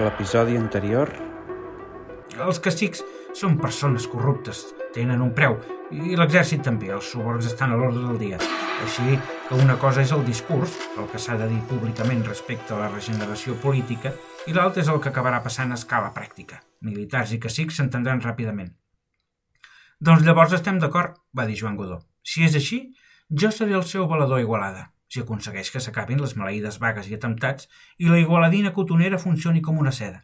L'episodi anterior... Els cacics són persones corruptes, tenen un preu, i l'exèrcit també, els suborns estan a l'ordre del dia. Així que una cosa és el discurs, el que s'ha de dir públicament respecte a la regeneració política, i l'altra és el que acabarà passant a escala pràctica. Militars i cacics s'entendran ràpidament. Doncs llavors estem d'acord, va dir Joan Godó. Si és així, jo seré el seu valedor Igualada, si aconsegueix que s'acabin les maleïdes vagues i atemptats i la igualadina cotonera funcioni com una seda.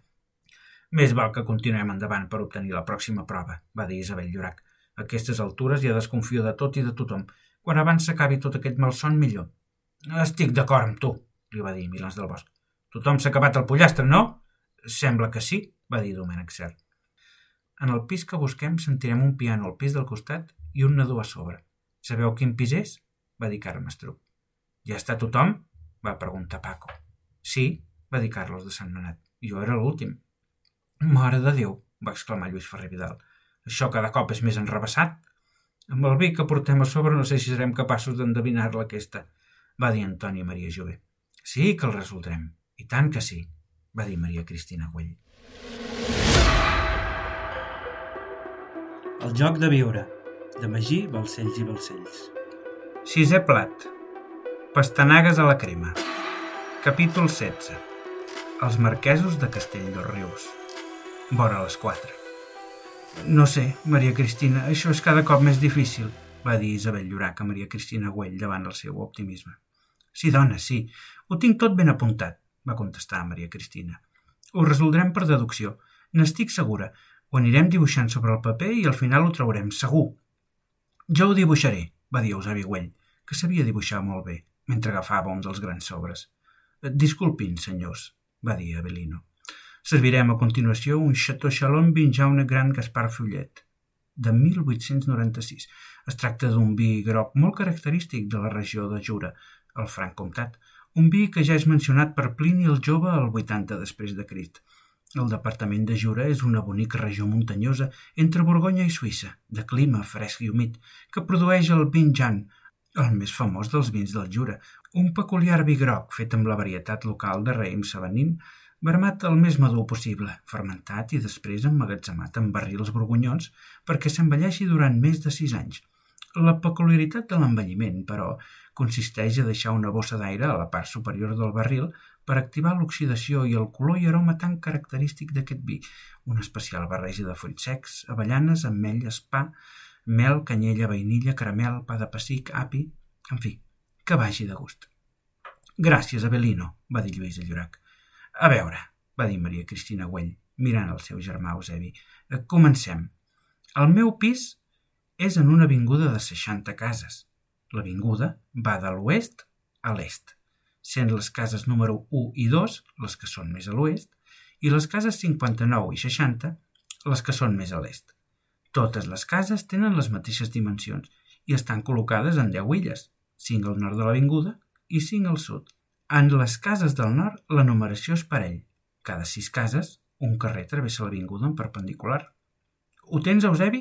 Més val que continuem endavant per obtenir la pròxima prova, va dir Isabel Llorac. A aquestes altures ja desconfio de tot i de tothom. Quan abans s'acabi tot aquest malson, millor. Estic d'acord amb tu, li va dir Milans del Bosc. Tothom s'ha acabat el pollastre, no? Sembla que sí, va dir Domènec Cert. En el pis que busquem sentirem un piano al pis del costat i un nadó a sobre. Sabeu quin pis és? va dir Carme Estruc. Ja està tothom? va preguntar Paco. Sí, va dir Carlos de Sant Manat. Jo era l'últim. Mare de Déu, va exclamar Lluís Ferrer Vidal. Això cada cop és més enrebaçat. Amb el vi que portem a sobre no sé si serem capaços d'endevinar-la aquesta, va dir Antoni Maria Jové. Sí que el resoldrem. I tant que sí, va dir Maria Cristina Güell. El joc de viure, de Magí, Balcells i Balcells. Sisè plat. Pastanagues a la crema. Capítol 16. Els marquesos de Castell dels Rius vora les 4. No sé, Maria Cristina, això és cada cop més difícil, va dir Isabel Llorac a Maria Cristina Güell davant el seu optimisme. Sí, dona, sí, ho tinc tot ben apuntat, va contestar Maria Cristina. Ho resoldrem per deducció, n'estic segura. Ho anirem dibuixant sobre el paper i al final ho traurem, segur. Jo ho dibuixaré, va dir Eusebi Güell, que sabia dibuixar molt bé, mentre agafava un dels grans sobres. Disculpin, senyors, va dir Avelino. Servirem a continuació un Chateau Chalon Vinjaune Gran Gaspar Follet, de 1896. Es tracta d'un vi groc molt característic de la regió de Jura, el Franc Comtat, un vi que ja és mencionat per Plini el Jove al 80 després de Crist. El departament de Jura és una bonica regió muntanyosa entre Borgonya i Suïssa, de clima fresc i humit, que produeix el Vinjan, el més famós dels vins del Jura, un peculiar vi groc fet amb la varietat local de raïm sabanin, vermat el més madur possible, fermentat i després emmagatzemat en barrils borgonyons perquè s'envelleixi durant més de sis anys. La peculiaritat de l'envelliment, però, consisteix a deixar una bossa d'aire a la part superior del barril per activar l'oxidació i el color i aroma tan característic d'aquest vi, una especial barreja de fruits secs, avellanes, ametlles, pa, mel, canyella, vainilla, caramel, pa de pessic, api... En fi, que vagi de gust. Gràcies, Avelino, va dir Lluís de Llorac. A veure, va dir Maria Cristina Güell, mirant el seu germà Eusebi. Eh, comencem. El meu pis és en una avinguda de 60 cases. L'avinguda va de l'oest a l'est, sent les cases número 1 i 2 les que són més a l'oest i les cases 59 i 60 les que són més a l'est. Totes les cases tenen les mateixes dimensions i estan col·locades en 10 illes, 5 al nord de l'avinguda i 5 al sud. En les cases del nord, la numeració és parell. Cada sis cases, un carrer travessa l'avinguda en perpendicular. Ho tens, Eusebi?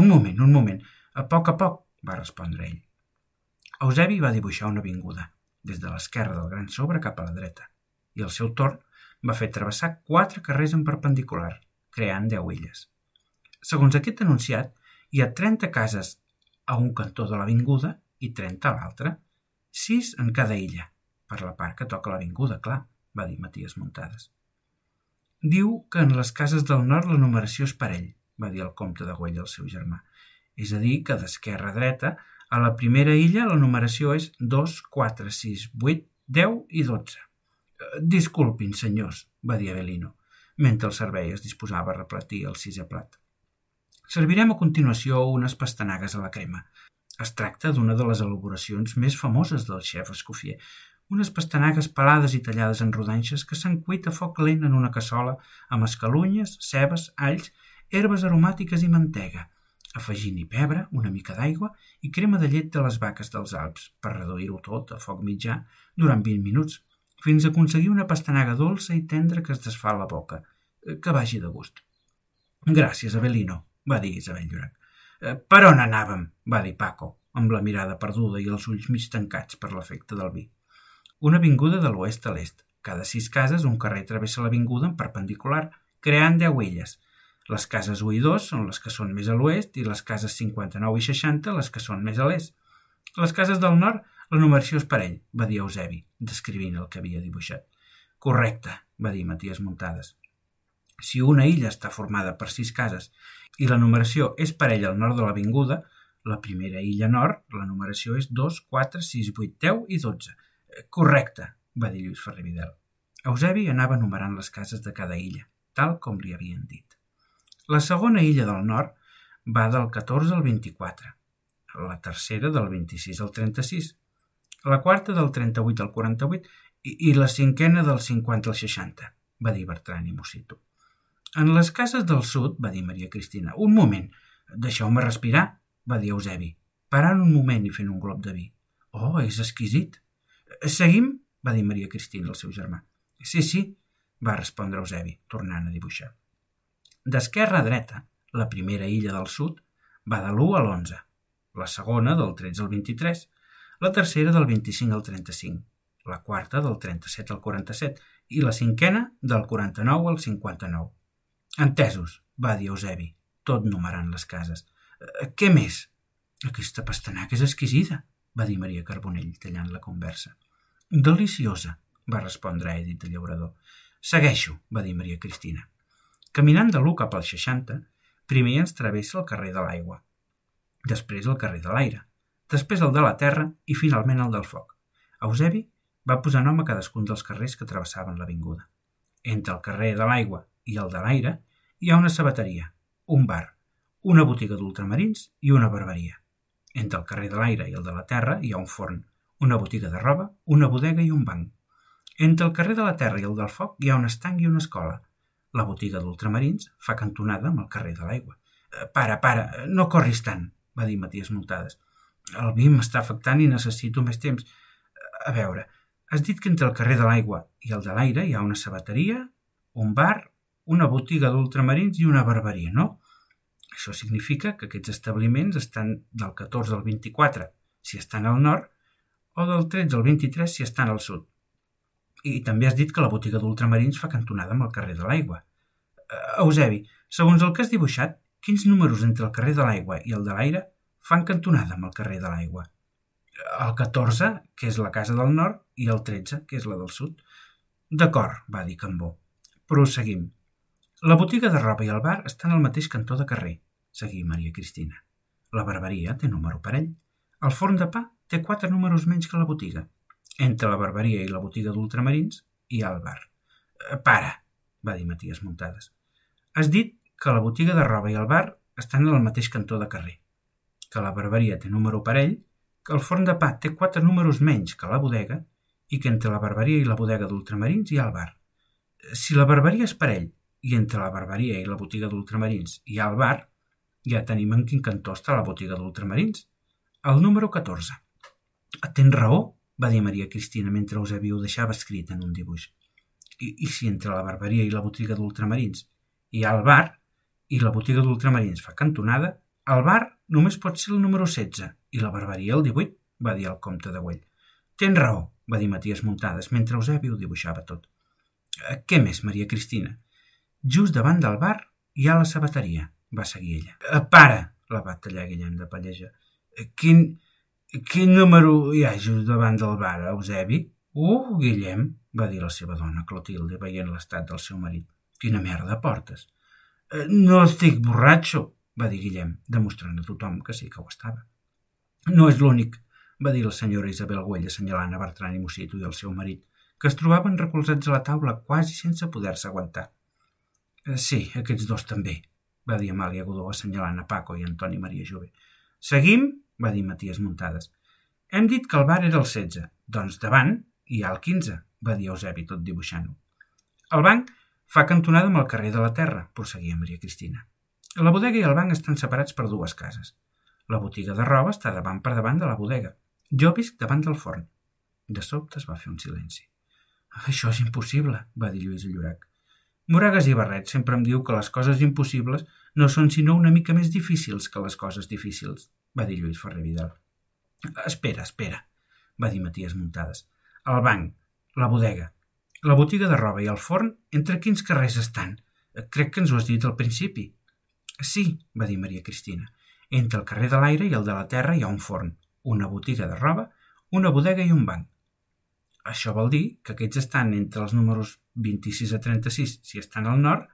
Un moment, un moment. A poc a poc, va respondre ell. Eusebi va dibuixar una avinguda, des de l'esquerra del gran sobre cap a la dreta, i al seu torn va fer travessar quatre carrers en perpendicular, creant deu illes. Segons aquest enunciat, hi ha 30 cases a un cantó de l'avinguda i 30 a l'altre, sis en cada illa, per la part que toca l'avinguda, clar, va dir Matías Muntades. Diu que en les cases del nord la numeració és parell, va dir el comte de Güell al seu germà. És a dir, que d'esquerra a dreta, a la primera illa la numeració és 2, 4, 6, 8, 10 i 12. Eh, disculpin, senyors, va dir Avelino, mentre el servei es disposava a repetir el sisè plat. Servirem a continuació unes pastanagues a la crema. Es tracta d'una de les elaboracions més famoses del xef Escoffier, unes pastanagues pelades i tallades en rodanxes que s'han cuit a foc lent en una cassola amb escalunyes, cebes, alls, herbes aromàtiques i mantega, afegint-hi pebre, una mica d'aigua i crema de llet de les vaques dels Alps per reduir-ho tot a foc mitjà durant 20 minuts, fins a aconseguir una pastanaga dolça i tendra que es desfà a la boca, eh, que vagi de gust. Gràcies, Avelino, va dir Isabel Llorac. Eh, per on anàvem? va dir Paco, amb la mirada perduda i els ulls mig tancats per l'efecte del vi. Una avinguda de l'oest a l'est, Cada sis cases, un carrer travessa l'avinguda en perpendicular, creant deu illes. Les cases 1 i 2 són les que són més a l'oest i les cases 59 i 60 les que són més a l'est. Les cases del nord, la numeració és parell, va dir Eusebi, descrivint el que havia dibuixat. Correcte, va dir Maties Muntades. Si una illa està formada per sis cases i la numeració és parella al nord de l'avinguda, la primera illa nord, la numeració és 2, 4, 6, 8, 10 i 12. Correcte, va dir Lluís Ferrer Vidal. Eusebi anava numerant les cases de cada illa, tal com li havien dit. La segona illa del nord va del 14 al 24, la tercera del 26 al 36, la quarta del 38 al 48 i, i la cinquena del 50 al 60, va dir Bertran i Mosito. En les cases del sud, va dir Maria Cristina. Un moment, deixeu-me respirar, va dir Eusebi, parant un moment i fent un glob de vi. Oh, és exquisit. Seguim? va dir Maria Cristina al seu germà. Sí, sí, va respondre Eusebi, tornant a dibuixar. D'esquerra a dreta, la primera illa del sud va de l'1 a l'11, la segona del 13 al 23, la tercera del 25 al 35, la quarta del 37 al 47 i la cinquena del 49 al 59. Entesos, va dir Eusebi, tot numerant les cases. Eh, què més? Aquesta pastanaca és exquisida, va dir Maria Carbonell, tallant la conversa. Deliciosa, va respondre Edith el llaurador. Segueixo, va dir Maria Cristina. Caminant de l'1 cap al 60, primer ens travessa el carrer de l'aigua, després el carrer de l'aire, després el de la terra i finalment el del foc. Eusebi va posar nom a cadascun dels carrers que travessaven l'avinguda. Entre el carrer de l'aigua i el de l'aire hi ha una sabateria, un bar, una botiga d'ultramarins i una barberia. Entre el carrer de l'aire i el de la terra hi ha un forn, una botiga de roba, una bodega i un banc. Entre el carrer de la terra i el del foc hi ha un estanc i una escola. La botiga d'ultramarins fa cantonada amb el carrer de l'aigua. Eh, para, para, no corris tant, va dir Maties Multades. El vi m'està afectant i necessito més temps. A veure, has dit que entre el carrer de l'aigua i el de l'aire hi ha una sabateria, un bar, una botiga d'ultramarins i una barberia, no? Això significa que aquests establiments estan del 14 al 24, si estan al nord, o del 13 al 23 si estan al sud. I també has dit que la botiga d'ultramarins fa cantonada amb el carrer de l'aigua. Uh, Eusebi, segons el que has dibuixat, quins números entre el carrer de l'aigua i el de l'aire fan cantonada amb el carrer de l'aigua. El 14, que és la casa del nord, i el 13, que és la del sud. D'acord, va dir Cambó. Proseguim. La botiga de roba i el bar estan al mateix cantó de carrer, seguí Maria Cristina. La barberia té número parell. El forn de pa té quatre números menys que la botiga. Entre la barberia i la botiga d'ultramarins hi ha el bar. Eh, para, va dir Maties Muntades. Has dit que la botiga de roba i el bar estan al mateix cantó de carrer que la barberia té número parell, que el forn de pa té quatre números menys que la bodega i que entre la barberia i la bodega d'ultramarins hi ha el bar. Si la barberia és parell i entre la barberia i la botiga d'ultramarins ha el bar, ja tenim en quin cantó està la botiga d'ultramarins. El número 14. Tens raó, va dir Maria Cristina mentre Eusebi ho deixava escrit en un dibuix. I, I si entre la barberia i la botiga d'ultramarins hi ha el bar i la botiga d'ultramarins fa cantonada, el bar només pot ser el número 16 i la barberia el 18, va dir el comte de Güell. Tens raó, va dir Maties Muntades, mentre Eusebi ho dibuixava tot. Eh, què més, Maria Cristina? Just davant del bar hi ha la sabateria, va seguir ella. Eh, para, la va tallar Guillem de Palleja. Eh, quin, quin número hi ha just davant del bar, Eusebi? Uh, Guillem, va dir la seva dona, Clotilde, veient l'estat del seu marit. Quina merda portes. No estic borratxo, va dir Guillem, demostrant a tothom que sí que ho estava. No és l'únic, va dir la senyora Isabel Güell assenyalant a Bertran i Mosito i el seu marit, que es trobaven recolzats a la taula quasi sense poder-se aguantar. Eh, sí, aquests dos també, va dir Amàlia Godó assenyalant a Paco i Antoni Maria Jove. Seguim, va dir Maties Muntades. Hem dit que el bar era el 16, doncs davant hi ha el 15, va dir Eusebi tot dibuixant-ho. El banc fa cantonada amb el carrer de la Terra, prosseguia Maria Cristina. La bodega i el banc estan separats per dues cases. La botiga de roba està davant per davant de la bodega. Jo visc davant del forn. De sobte es va fer un silenci. Això és impossible, va dir Lluís Llorac. Moragas i Barret sempre em diu que les coses impossibles no són sinó una mica més difícils que les coses difícils, va dir Lluís Ferrer Vidal. Espera, espera, va dir Maties Muntades. El banc, la bodega, La botiga de roba i el forn, entre quins carrers estan? Crec que ens ho has dit al principi. Sí, va dir Maria Cristina. Entre el carrer de l'aire i el de la terra hi ha un forn, una botiga de roba, una bodega i un banc. Això vol dir que aquests estan entre els números 26 a 36 si estan al nord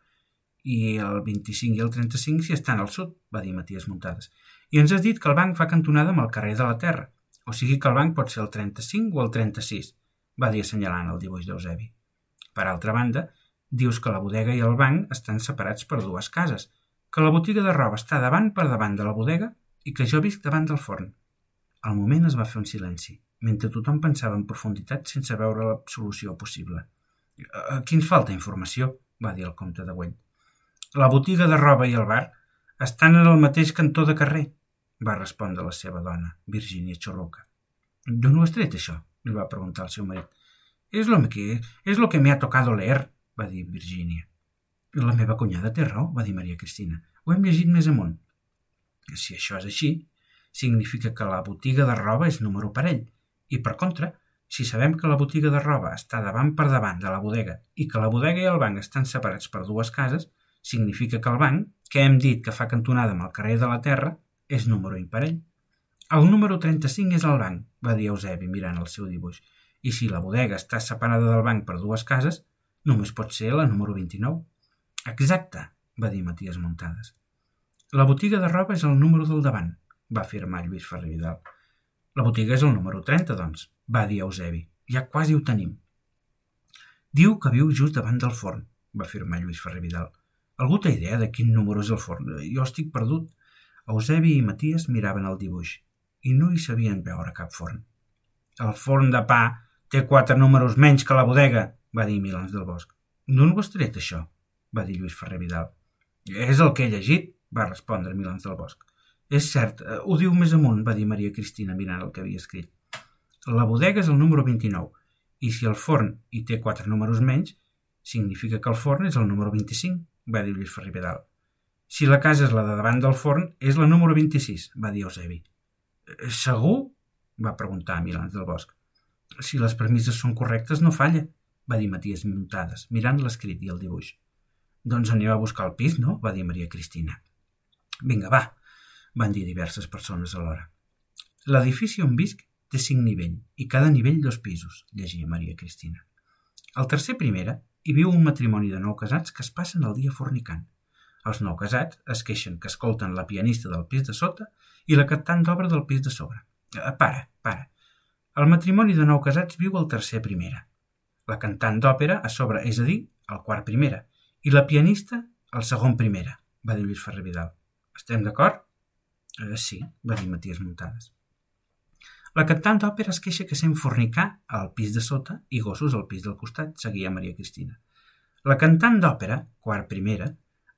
i el 25 i el 35 si estan al sud, va dir Matías Muntades. I ens has dit que el banc fa cantonada amb el carrer de la Terra, o sigui que el banc pot ser el 35 o el 36, va dir assenyalant el dibuix d'Eusebi. Per altra banda, dius que la bodega i el banc estan separats per dues cases, que la botiga de roba està davant per davant de la bodega i que jo visc davant del forn. Al moment es va fer un silenci, mentre tothom pensava en profunditat sense veure la solució possible. Aquí ens falta informació, va dir el comte de Güell. La botiga de roba i el bar estan en el mateix cantó de carrer, va respondre la seva dona, Virginia Chorroca. D'on ho has tret, això? li va preguntar el seu marit. És lo que, és lo que me ha tocado leer, va dir Virginia. La meva cunyada té raó, va dir Maria Cristina. Ho hem llegit més amunt. Si això és així, significa que la botiga de roba és número parell. I, per contra, si sabem que la botiga de roba està davant per davant de la bodega i que la bodega i el banc estan separats per dues cases, significa que el banc, que hem dit que fa cantonada amb el carrer de la Terra, és número imparell. El número 35 és el banc, va dir Eusebi mirant el seu dibuix, i si la bodega està separada del banc per dues cases, només pot ser la número 29. Exacte, va dir Matías Montades. La botiga de roba és el número del davant, va afirmar Lluís Ferrer Vidal. La botiga és el número 30, doncs, va dir Eusebi. Ja quasi ho tenim. Diu que viu just davant del forn, va afirmar Lluís Ferrer Vidal. Algú té idea de quin número és el forn? Jo estic perdut. Eusebi i Maties miraven el dibuix i no hi sabien veure cap forn. El forn de pa té quatre números menys que la bodega, va dir Milans del Bosc. D'on ho has tret, això? va dir Lluís Ferrer Vidal. És el que he llegit, va respondre Milans del Bosc. És cert, eh, ho diu més amunt, va dir Maria Cristina mirant el que havia escrit. La bodega és el número 29, i si el forn hi té quatre números menys, significa que el forn és el número 25 va dir Lluís Ferrer Vidal. Si la casa és la de davant del forn, és la número 26, va dir Eusebi. Eh, segur? va preguntar Milans del Bosc. Si les premisses són correctes, no falla, va dir Matías Muntades, mirant l'escrit i el dibuix. Doncs aneu a buscar el pis, no? va dir Maria Cristina. Vinga, va, van dir diverses persones alhora. L'edifici on visc té cinc nivells i cada nivell dos pisos, llegia Maria Cristina. El tercer primera hi viu un matrimoni de nou casats que es passen el dia fornicant. Els nou casats es queixen que escolten la pianista del pis de sota i la cantant d'obra del pis de sobre. Eh, para, para. El matrimoni de nou casats viu al tercer primera. La cantant d'òpera a sobre, és a dir, al quart primera. I la pianista al segon primera, va dir Lluís Ferrer Vidal. Estem d'acord? Eh, sí, va dir Matías Muntades. La cantant d'òpera es queixa que sent fornicar al pis de sota i gossos al pis del costat, seguia Maria Cristina. La cantant d'òpera, quart primera,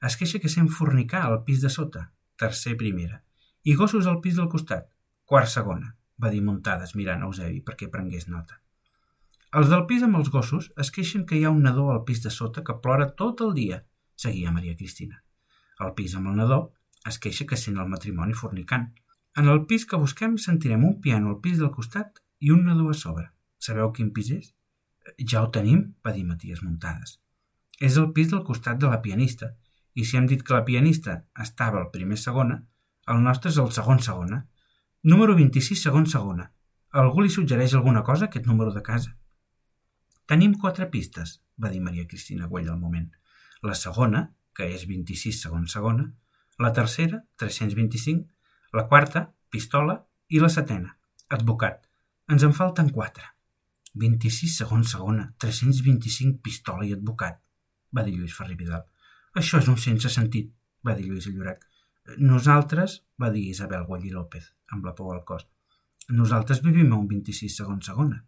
es queixa que sent fornicar al pis de sota, tercer primera, i gossos al pis del costat, quart segona, va dir muntades mirant Eusebi perquè prengués nota. Els del pis amb els gossos es queixen que hi ha un nadó al pis de sota que plora tot el dia, seguia Maria Cristina. Al pis amb el nadó es queixa que sent el matrimoni fornicant, en el pis que busquem sentirem un piano al pis del costat i un nadó a sobre. Sabeu quin pis és? Ja ho tenim, va dir Matías Muntades. És el pis del costat de la pianista, i si hem dit que la pianista estava al primer segona, el nostre és el segon segona. Número 26, segon segona. Algú li suggereix alguna cosa aquest número de casa? Tenim quatre pistes, va dir Maria Cristina Güell al moment. La segona, que és 26 segon segona, la tercera, 325, la quarta, pistola, i la setena, advocat. Ens en falten quatre. 26 segons segona, 325 pistola i advocat, va dir Lluís Ferri Vidal. Això és un sense sentit, va dir Lluís Llorac. Nosaltres, va dir Isabel Guallí López, amb la por al cos, nosaltres vivim a un 26 segons segona.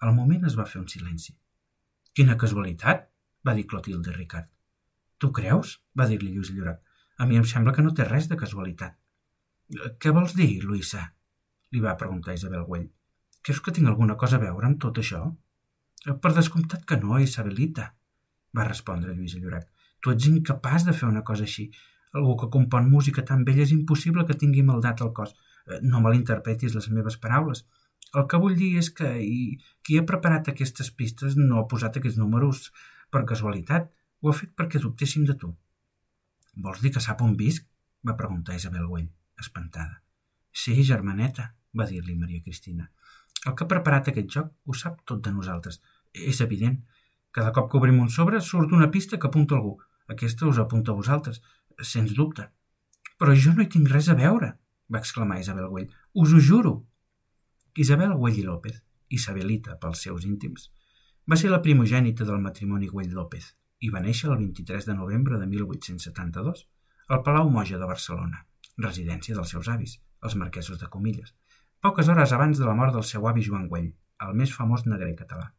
Al moment es va fer un silenci. Quina casualitat, va dir Clotilde Ricard. Tu creus? va dir-li Lluís Llorac. A mi em sembla que no té res de casualitat. Què vols dir, Luisa? li va preguntar Isabel Güell. Creus que tinc alguna cosa a veure amb tot això? Per descomptat que no, Isabelita, va respondre Lluís Llorac. Tu ets incapaç de fer una cosa així. Algú que compon música tan bella és impossible que tingui maldat al cos. Eh, no malinterpretis les meves paraules. El que vull dir és que i, qui ha preparat aquestes pistes no ha posat aquests números per casualitat, ho ha fet perquè dubtéssim de tu. Vols dir que sap on visc? va preguntar Isabel Güell, espantada. Sí, germaneta, va dir-li Maria Cristina. El que ha preparat aquest joc ho sap tot de nosaltres. És evident. Cada cop que obrim un sobre surt una pista que apunta algú. Aquesta us apunta a vosaltres, sens dubte. Però jo no hi tinc res a veure, va exclamar Isabel Güell. Us ho juro. Isabel Güell i López, Isabelita pels seus íntims, va ser la primogènita del matrimoni Güell López i va néixer el 23 de novembre de 1872 al Palau Moja de Barcelona, residència dels seus avis, els marquesos de Comilles, poques hores abans de la mort del seu avi Joan Güell, el més famós negre català.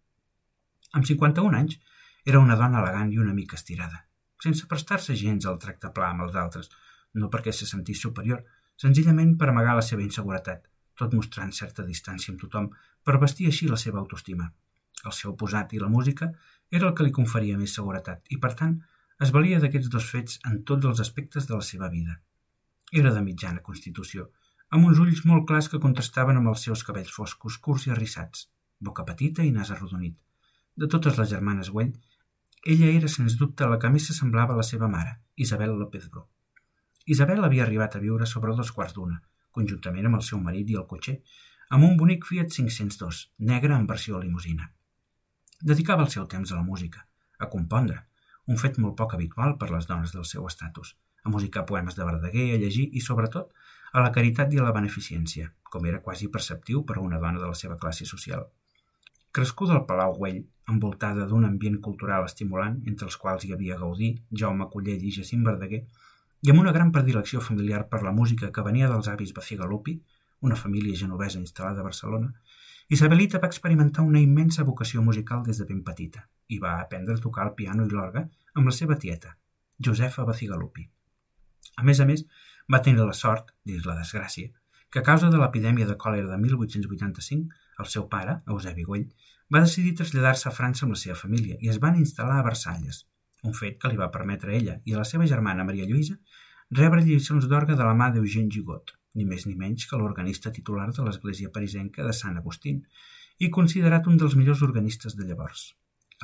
Amb 51 anys, era una dona elegant i una mica estirada, sense prestar-se gens al tracte pla amb els altres, no perquè se sentís superior, senzillament per amagar la seva inseguretat, tot mostrant certa distància amb tothom per vestir així la seva autoestima. El seu posat i la música era el que li conferia més seguretat i, per tant, es valia d'aquests dos fets en tots els aspectes de la seva vida. Era de mitjana constitució, amb uns ulls molt clars que contrastaven amb els seus cabells foscos, curts i arrissats, boca petita i nas arrodonit. De totes les germanes Güell, ella era, sens dubte, la que més s'assemblava a la seva mare, Isabel López Bro. Isabel havia arribat a viure sobre dos quarts d'una, conjuntament amb el seu marit i el cotxer, amb un bonic Fiat 502, negre en versió limusina. Dedicava el seu temps a la música, a compondre, un fet molt poc habitual per les dones del seu estatus, a musicar poemes de Verdaguer, a llegir i, sobretot, a la caritat i a la beneficència, com era quasi perceptiu per a una dona de la seva classe social. Crescuda al Palau Güell, envoltada d'un ambient cultural estimulant, entre els quals hi havia Gaudí, Jaume Collell i Jacint Verdaguer, i amb una gran predilecció familiar per la música que venia dels avis Bacigalupi, una família genovesa instal·lada a Barcelona, Isabelita va experimentar una immensa vocació musical des de ben petita i va aprendre a tocar el piano i l'orgue amb la seva tieta, Josefa Bacigalupi. A més a més, va tenir la sort, dins la desgràcia, que a causa de l'epidèmia de còlera de 1885, el seu pare, Eusebi Güell, va decidir traslladar-se a França amb la seva família i es van instal·lar a Versalles, un fet que li va permetre a ella i a la seva germana Maria Lluïsa rebre lliçons d'orgue de la mà d'Eugène Gigot, ni més ni menys que l'organista titular de l'església parisenca de Sant Agustín i considerat un dels millors organistes de llavors.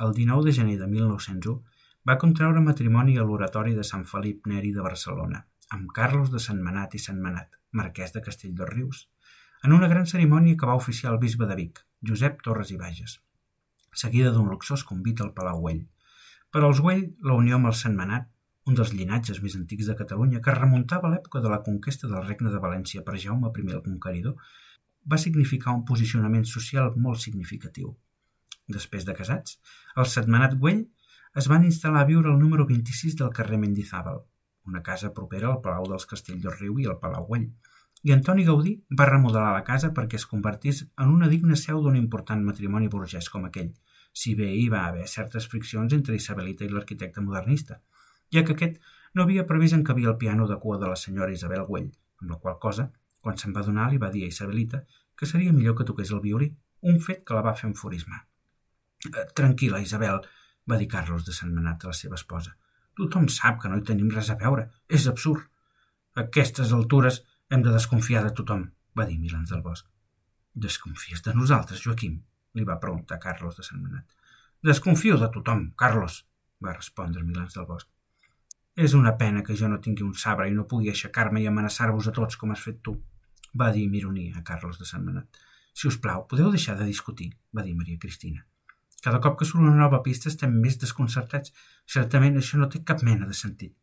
El 19 de gener de 1901 va contraure matrimoni a l'oratori de Sant Felip Neri de Barcelona, amb Carlos de Sant Manat i Sant Manat, marquès de Castell dels Rius, en una gran cerimònia que va oficiar el bisbe de Vic, Josep Torres i Bages, seguida d'un luxós convit al Palau Güell. Per als Güell, la unió amb el Sant Manat un dels llinatges més antics de Catalunya, que remuntava a l'època de la conquesta del regne de València per Jaume I el Conqueridor, va significar un posicionament social molt significatiu. Després de casats, el setmanat Güell es van instal·lar a viure al número 26 del carrer Mendizábal, una casa propera al Palau dels Castell del Riu i al Palau Güell, i Antoni Gaudí va remodelar la casa perquè es convertís en una digna seu d'un important matrimoni burgès com aquell, si bé hi va haver certes friccions entre Isabelita i l'arquitecte modernista, ja que aquest no havia previst encabir el piano de cua de la senyora Isabel Güell, amb la qual cosa, quan se'n va donar, li va dir a Isabelita que seria millor que toqués el violí, un fet que la va fer enfurismar. Eh, tranquil·la, Isabel, va dir Carlos de Sant Manat a la seva esposa. Tothom sap que no hi tenim res a veure. És absurd. A aquestes altures hem de desconfiar de tothom, va dir Milans del Bosc. Desconfies de nosaltres, Joaquim? li va preguntar Carlos de Sant Manat. Desconfio de tothom, Carlos, va respondre Milans del Bosc. És una pena que jo no tingui un sabre i no pugui aixecar-me i amenaçar-vos a tots com has fet tu, va dir amb ironia a Carlos de Sant Manat. Si us plau, podeu deixar de discutir, va dir Maria Cristina. Cada cop que surt una nova pista estem més desconcertats. Certament això no té cap mena de sentit.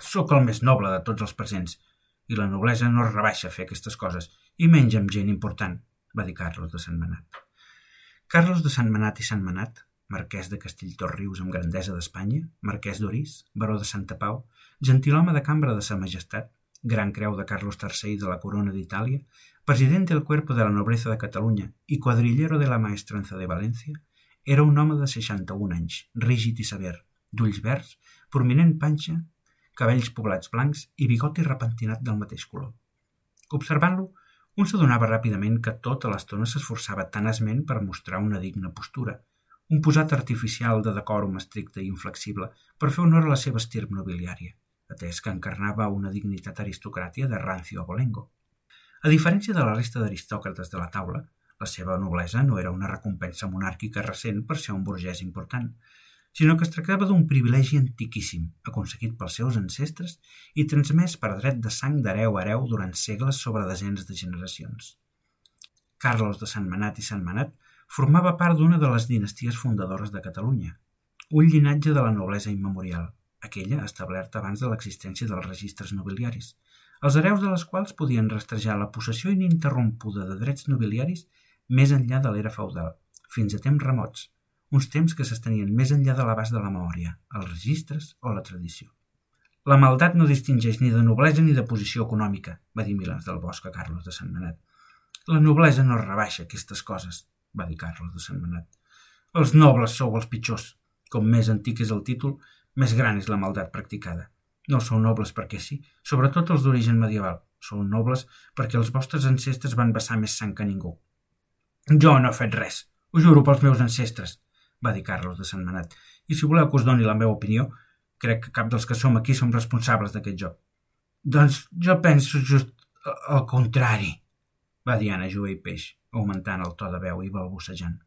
Sóc el més noble de tots els presents, i la noblesa no es rebaixa a fer aquestes coses, i menys amb gent important, va dir Carlos de Sant Manat. Carlos de Sant Manat i Sant Manat marquès de Castelltorrius amb grandesa d'Espanya, marquès d'Orís, baró de Santa Pau, gentilhome de cambra de Sa Majestat, gran creu de Carlos III de la Corona d'Itàlia, president del Cuerpo de la Nobleza de Catalunya i quadrillero de la Maestranza de València, era un home de 61 anys, rígid i sever, d'ulls verds, prominent panxa, cabells poblats blancs i bigoti repentinat del mateix color. Observant-lo, un s'adonava ràpidament que tota l'estona s'esforçava tan esment per mostrar una digna postura, un posat artificial de decòrum estricte i inflexible per fer honor a la seva estirp nobiliària, atès que encarnava una dignitat aristocràtia de rancio abolengo. A diferència de la resta d'aristòcrates de la taula, La seva noblesa no era una recompensa monàrquica recent per ser un burgès important, sinó que es tractava d'un privilegi antiquíssim, aconseguit pels seus ancestres i transmès per dret de sang d'hereu a hereu durant segles sobre desenes de generacions. Carlos de Sant Manat i Sant Manat formava part d'una de les dinasties fundadores de Catalunya, un llinatge de la noblesa immemorial, aquella establerta abans de l'existència dels registres nobiliaris, els hereus de les quals podien rastrejar la possessió ininterrompuda de drets nobiliaris més enllà de l'era feudal, fins a temps remots, uns temps que s'estenien més enllà de l'abast de la memòria, els registres o la tradició. La maldat no distingeix ni de noblesa ni de posició econòmica, va dir Milans del Bosc a Carlos de Sant Manat. La noblesa no rebaixa aquestes coses, va dir Carlos de Sant Manat. Els nobles sou els pitjors. Com més antic és el títol, més gran és la maldat practicada. No sou nobles perquè sí, sobretot els d'origen medieval. Sou nobles perquè els vostres ancestres van vessar més sang que ningú. Jo no he fet res, ho juro pels meus ancestres, va dir Carlos de Sant Manat, i si voleu que us doni la meva opinió, crec que cap dels que som aquí som responsables d'aquest joc. Doncs jo penso just al contrari, va dir Anna Joé i Peix, augmentant el to de veu i balbucejant.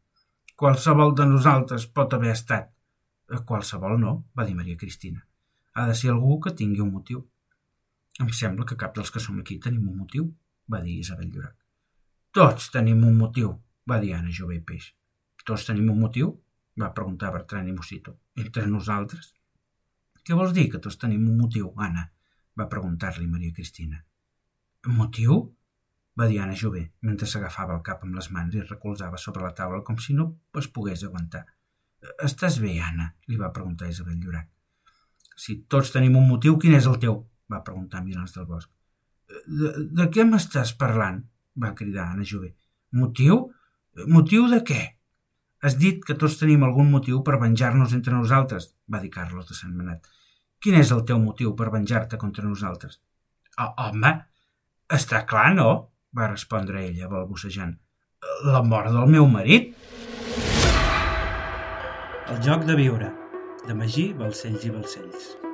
Qualsevol de nosaltres pot haver estat. Qualsevol no, va dir Maria Cristina. Ha de ser algú que tingui un motiu. Em sembla que cap dels que som aquí tenim un motiu, va dir Isabel Llorac. Tots tenim un motiu, va dir Anna Jove i Peix. Tots tenim un motiu? va preguntar Bertran i Mosito. Entre nosaltres? Què vols dir, que tots tenim un motiu, Anna? va preguntar-li Maria Cristina. Motiu? Va dir Anna Jové, mentre s'agafava el cap amb les mans i recolzava sobre la taula com si no es pogués aguantar. Estàs bé, Anna? li va preguntar Isabel Llorac. Si tots tenim un motiu, quin és el teu? va preguntar Milans del Bosc. De, de què m'estàs parlant? va cridar Anna Jové. Motiu? Motiu de què? Has dit que tots tenim algun motiu per venjar-nos entre nosaltres, va dir Carlos de Sant Manat. Quin és el teu motiu per venjar-te contra nosaltres? Oh, home, està clar, no? Va respondre ella, balbucejant. La mort del meu marit. El joc de viure, de Magí, Balcells i Balcells.